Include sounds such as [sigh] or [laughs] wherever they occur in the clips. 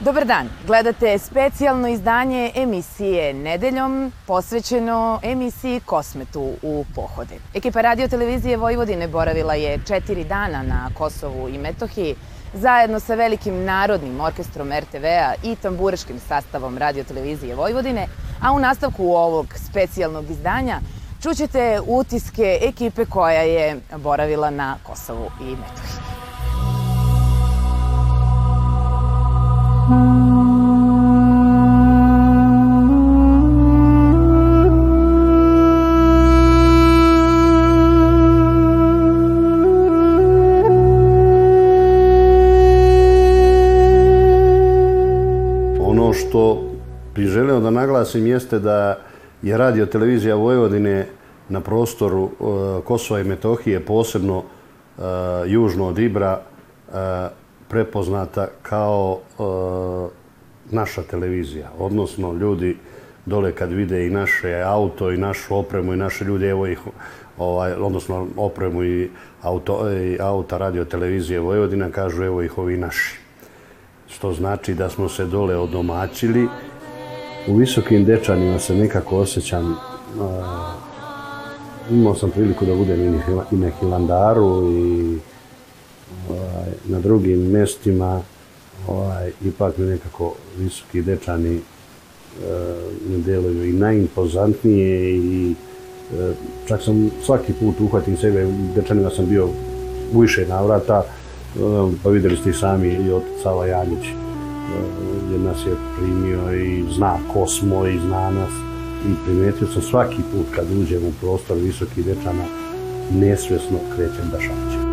dan, gledate specijalno izdanje emisije Nedeljom posvećeno emisiji Kosmetu u pohode. Ekipa radio televizije Vojvodine boravila je četiri dana na Kosovu i Metohiji zajedno sa velikim narodnim orkestrom RTV-a i tamburaškim sastavom radio televizije Vojvodine, a u nastavku ovog specijalnog izdanja čućete utiske ekipe koja je boravila na Kosovu i Metohiji. Što bi želeo da naglasim jeste da je radio televizija Vojvodine na prostoru e, Kosova i Metohije, posebno e, južno od Ibra, e, prepoznata kao naša televizija. Odnosno, ljudi dole kad vide i naše auto i našu opremu i naše ljude, evo ih, ovaj, odnosno opremu i, auto, i auta radio televizije Vojvodina, kažu evo ih ovi naši. Što znači da smo se dole odomaćili. U visokim dečanima se nekako osjećam imao sam priliku da budem i na Hilandaru i ovaj, na drugim mestima ovaj, ipak mi nekako visoki dečani e, mi deluju i najimpozantnije i e, čak sam svaki put uhvatim sebe, dečanima sam bio u više navrata, e, pa videli ste i sami i od Sava Janjić. e, jer nas je primio i zna ko smo i zna nas i primetio sam svaki put kad uđem u prostor visokih dečana nesvesno krećem da šaćem.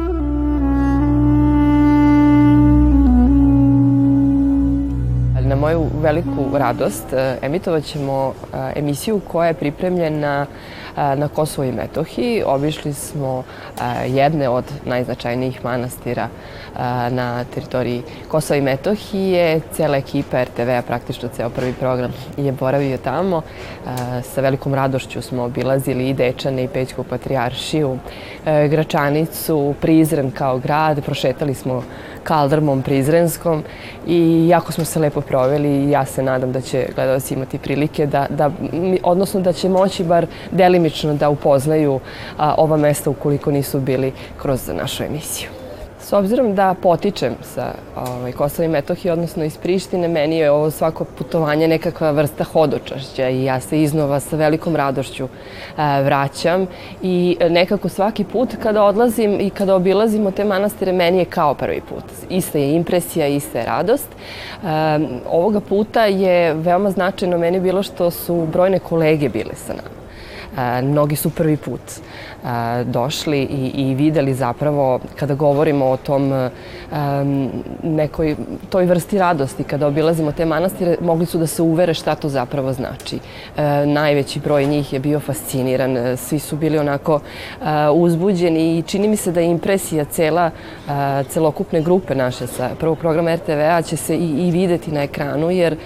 Na moju veliku radost e, emitovat ćemo e, emisiju koja je pripremljena na Kosovo i Metohiji. Obišli smo jedne od najznačajnijih manastira na teritoriji Kosova i Metohije. Cela ekipa RTV-a, praktično ceo prvi program je boravio tamo. Sa velikom radošću smo obilazili i Dečane i Pećku patrijaršiju, Gračanicu, Prizren kao grad. Prošetali smo kaldrmom prizrenskom i jako smo se lepo proveli i ja se nadam da će gledalci imati prilike da, da odnosno da će moći bar delimično da upoznaju ova mesta ukoliko nisu bili kroz našu emisiju. S obzirom da potičem sa ovaj, Kosova i Metohije, odnosno iz Prištine, meni je ovo svako putovanje nekakva vrsta hodočašća i ja se iznova sa velikom radošću e, vraćam i nekako svaki put kada odlazim i kada obilazimo te manastire, meni je kao prvi put. Ista je impresija, ista je radost. E, ovoga puta je veoma značajno meni bilo što su brojne kolege bile sa nama. Mnogi su prvi put došli i, i videli zapravo kada govorimo o tom nekoj toj vrsti radosti kada obilazimo te manastire mogli su da se uvere šta to zapravo znači. Najveći broj njih je bio fasciniran, svi su bili onako uzbuđeni i čini mi se da je impresija cela celokupne grupe naše sa prvog programa RTV-a će se i, i videti na ekranu jer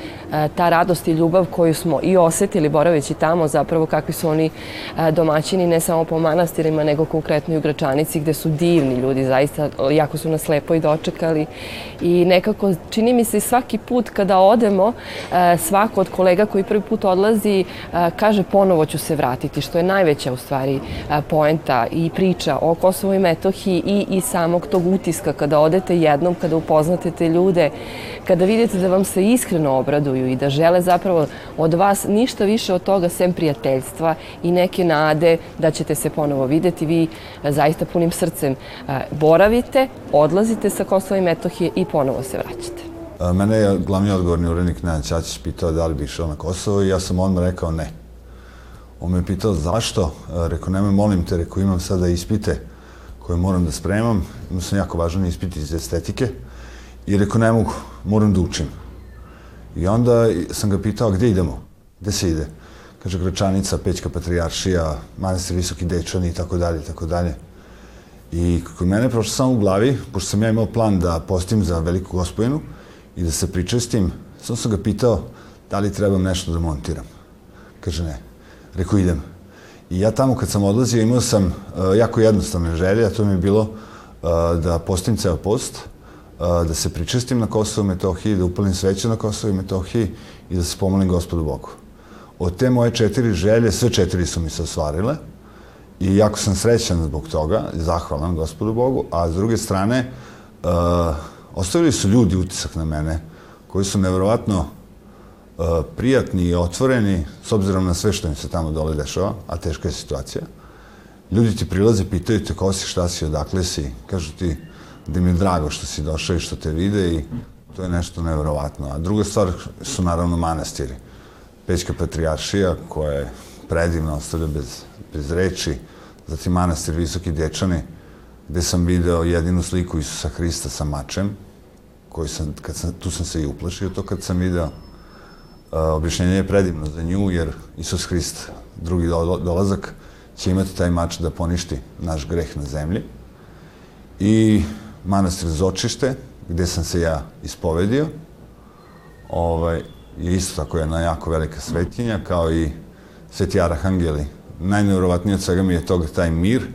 ta radost i ljubav koju smo i osetili boraveći tamo zapravo kakvi su oni domaćini ne samo po manastirima nego konkretno i u Gračanici, gde su divni ljudi, zaista jako su nas lepo i dočekali. I nekako, čini mi se svaki put kada odemo, svako od kolega koji prvi put odlazi, kaže ponovo ću se vratiti, što je najveća u stvari poenta i priča o Kosovo i Metohiji i, i samog tog utiska kada odete jednom, kada upoznate te ljude, kada vidite da vam se iskreno obraduju i da žele zapravo od vas ništa više od toga sem prijateljstva i neke nade da ćete se ponovo videti. Vi e, zaista punim srcem e, boravite, odlazite sa Kosova i Metohije i ponovo se vraćate. E, mene je glavni odgovorni urednik Nenad Ćačić pitao da li bi išao na Kosovo i ja sam odmah rekao ne. On me pitao zašto, rekao nemoj molim te, rekao imam sada ispite koje moram da spremam, imam sam jako važan ispit iz estetike i rekao ne mogu, moram da učim. I onda sam ga pitao gde idemo, gde se ide kaže Gračanica, Pećka Patrijaršija, Manastir Visoki Dečani i tako dalje, tako dalje. I kod mene prošlo samo u glavi, pošto sam ja imao plan da postim za veliku gospodinu i da se pričestim, sam sam ga pitao da li trebam nešto da montiram. Kaže ne. Rekao idem. I ja tamo kad sam odlazio imao sam uh, jako jednostavne želje, a to mi je bilo uh, da postim ceo post, da se pričestim na Kosovo i Metohiji, da upalim sveće na Kosovo i Metohiji i da se pomolim gospodu Bogu. Od te moje četiri želje, sve četiri su mi se osvarile i jako sam srećan zbog toga, zahvalan gospodu Bogu, a s druge strane, uh, ostavili su ljudi utisak na mene koji su nevjerovatno uh, prijatni i otvoreni, s obzirom na sve što im se tamo dole dešava, a teška je situacija. Ljudi ti prilaze, pitaju te ko si, šta si, odakle si, kažu ti da mi je drago što si došao i što te vide i to je nešto nevjerovatno. A druga stvar su naravno manastiri. Pećka patrijaršija koja je predivna, ostavlja bez, bez reči, zatim manastir Visoki Dječani, gde sam video jedinu sliku Isusa Hrista sa mačem, koji sam, kad sam, tu sam se i uplašio to kad sam video. Uh, objašnjenje je predivno za nju, jer Isus Hrist, drugi dolazak, će imati taj mač da poništi naš greh na zemlji. I manastir Zočište, gde sam se ja ispovedio, ovaj, je isto tako jedna jako velika svetinja, kao i Sveti Arahangeli. Najneurovatnije od svega mi je toga taj mir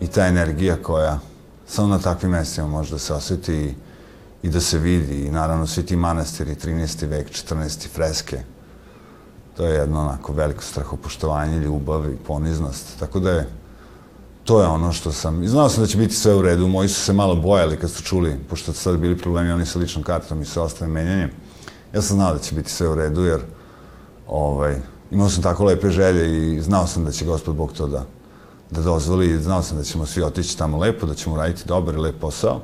i ta energija koja samo na takvim mestima može da se osjeti i, i da se vidi. I naravno svi ti manastiri, 13. vek, 14. freske, to je jedno onako veliko strahopoštovanje, ljubav i poniznost. Tako da je, to je ono što sam, znao sam da će biti sve u redu, moji su se malo bojali kad su čuli, pošto su sad bili problemi oni sa ličnom kartom i sa ostalim menjanjem. Ja sam znao da će biti sve u redu, jer ovaj, imao sam tako lepe želje i znao sam da će gospod Bog to da, da dozvoli znao sam da ćemo svi otići tamo lepo, da ćemo raditi dobar i lep posao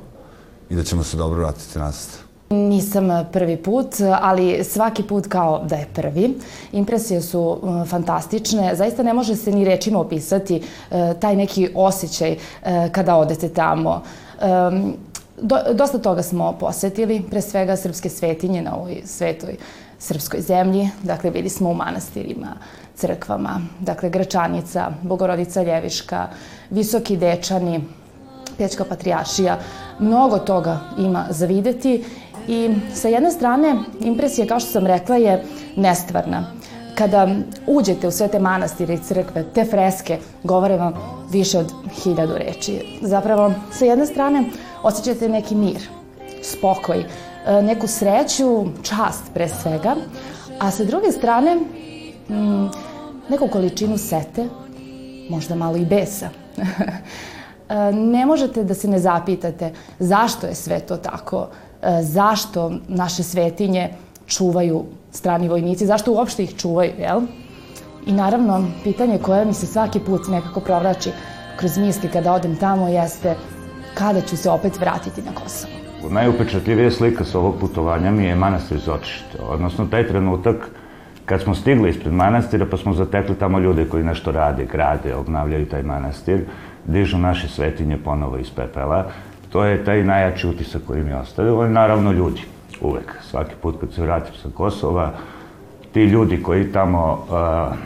i da ćemo se dobro vratiti nazad. Nisam prvi put, ali svaki put kao da je prvi. Impresije su fantastične. Zaista ne može se ni rečima opisati e, taj neki osjećaj e, kada odete tamo. Do, dosta toga smo posetili, pre svega srpske svetinje na ovoj svetoj srpskoj zemlji. Dakle, bili smo u manastirima, crkvama, dakle, Gračanica, Bogorodica Ljeviška, Visoki Dečani, Pječka Patrijašija. Mnogo toga ima za videti i sa jedne strane impresija, kao što sam rekla, je nestvarna. Kada uđete u sve te manastire i crkve, te freske govore vam više od hiljadu reči. Zapravo, sa jedne strane, osjećate neki mir, spokoj, e, neku sreću, čast pre svega, a sa druge strane, mm, neku količinu sete, možda malo i besa. [laughs] E, ne možete da se ne zapitate zašto je sve to tako, e, zašto naše svetinje čuvaju strani vojnici, zašto uopšte ih čuvaju, jel? I naravno, pitanje koje mi se svaki put nekako provlači kroz misli kada odem tamo jeste kada ću se opet vratiti na Kosovo. Najupečatljivija slika sa ovog putovanja mi je manastir Zočište, odnosno taj trenutak kad smo stigli ispred manastira pa smo zatekli tamo ljude koji nešto rade, grade, obnavljaju taj manastir, dižu naše svetinje ponovo iz pepela. To je taj najjači utisak koji mi je ostavio, ali naravno ljudi, uvek. Svaki put kad se vratim sa Kosova, ti ljudi koji tamo uh,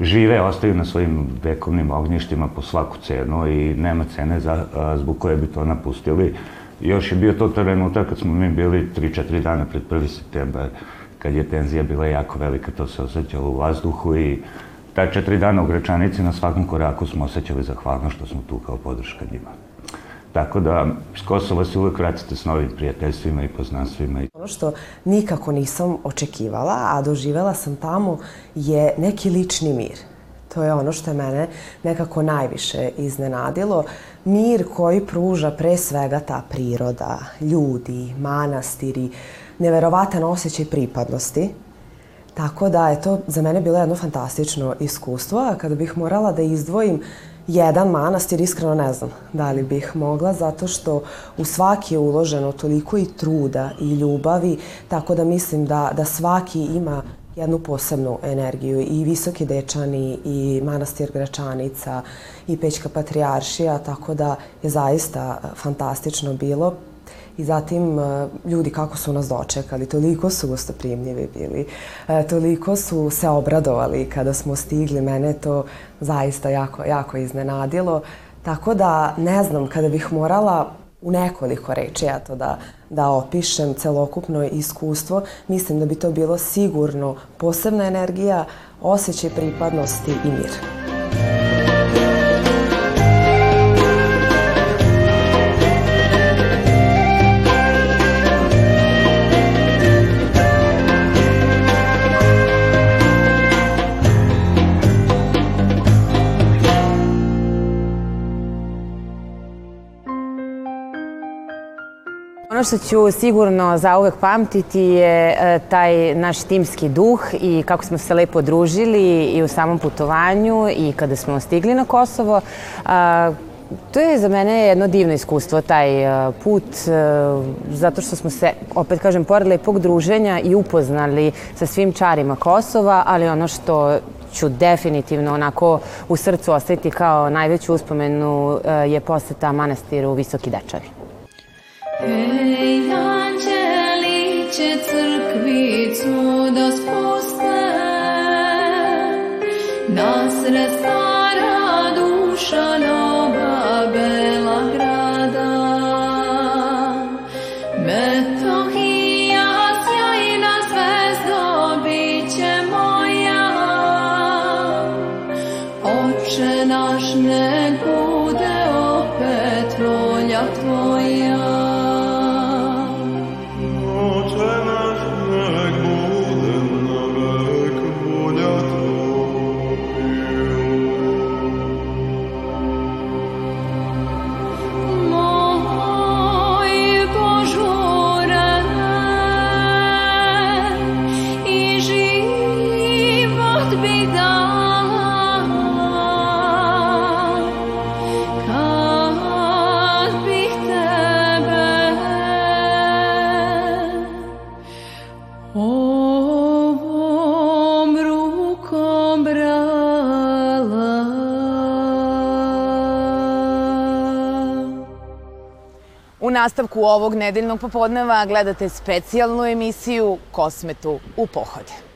žive, ostaju na svojim vekovnim ognjištima po svaku cenu i nema cene za, zbog koje bi to napustili. Još je bio to trenutak kad smo mi bili 3-4 dana pred 1. septembar, kad je tenzija bila jako velika, to se osjećalo u vazduhu i ta četiri dana u Gračanici na svakom koraku smo osjećali zahvalno što smo tu kao podrška njima. Tako da, s Kosova se uvek vratite s novim prijateljstvima i poznanstvima. Ono što nikako nisam očekivala, a doživela sam tamo, je neki lični mir. To je ono što je mene nekako najviše iznenadilo. Mir koji pruža pre svega ta priroda, ljudi, manastiri, neverovatan osjećaj pripadnosti. Tako da je to za mene bilo jedno fantastično iskustvo, a kada bih morala da izdvojim jedan manastir, iskreno ne znam da li bih mogla, zato što u svaki je uloženo toliko i truda i ljubavi, tako da mislim da, da svaki ima jednu posebnu energiju i Visoki Dečani i manastir Gračanica i Pećka Patrijaršija, tako da je zaista fantastično bilo. I zatim e, ljudi kako su nas dočekali, toliko su gostoprimljivi bili, e, toliko su se obradovali kada smo stigli, mene to zaista jako, jako iznenadilo. Tako da ne znam, kada bih morala u nekoliko reči ja to da, da opišem celokupno iskustvo, mislim da bi to bilo sigurno posebna energija, osjećaj pripadnosti i mir. Ono što ću sigurno zauvek pamtiti je e, taj naš timski duh i kako smo se lepo družili i u samom putovanju i kada smo stigli na Kosovo. To je za mene jedno divno iskustvo, taj e, put, e, zato što smo se, opet kažem, pored lepog druženja i upoznali sa svim čarima Kosova, ali ono što ću definitivno onako u srcu ostaviti kao najveću uspomenu je poseta manastiru Visoki Dečavi. Hej, angelice, crkvicu dospusne, nas restara duša nastavku ovog nedeljnog popodneva gledate specijalnu emisiju Kosmetu u pohode.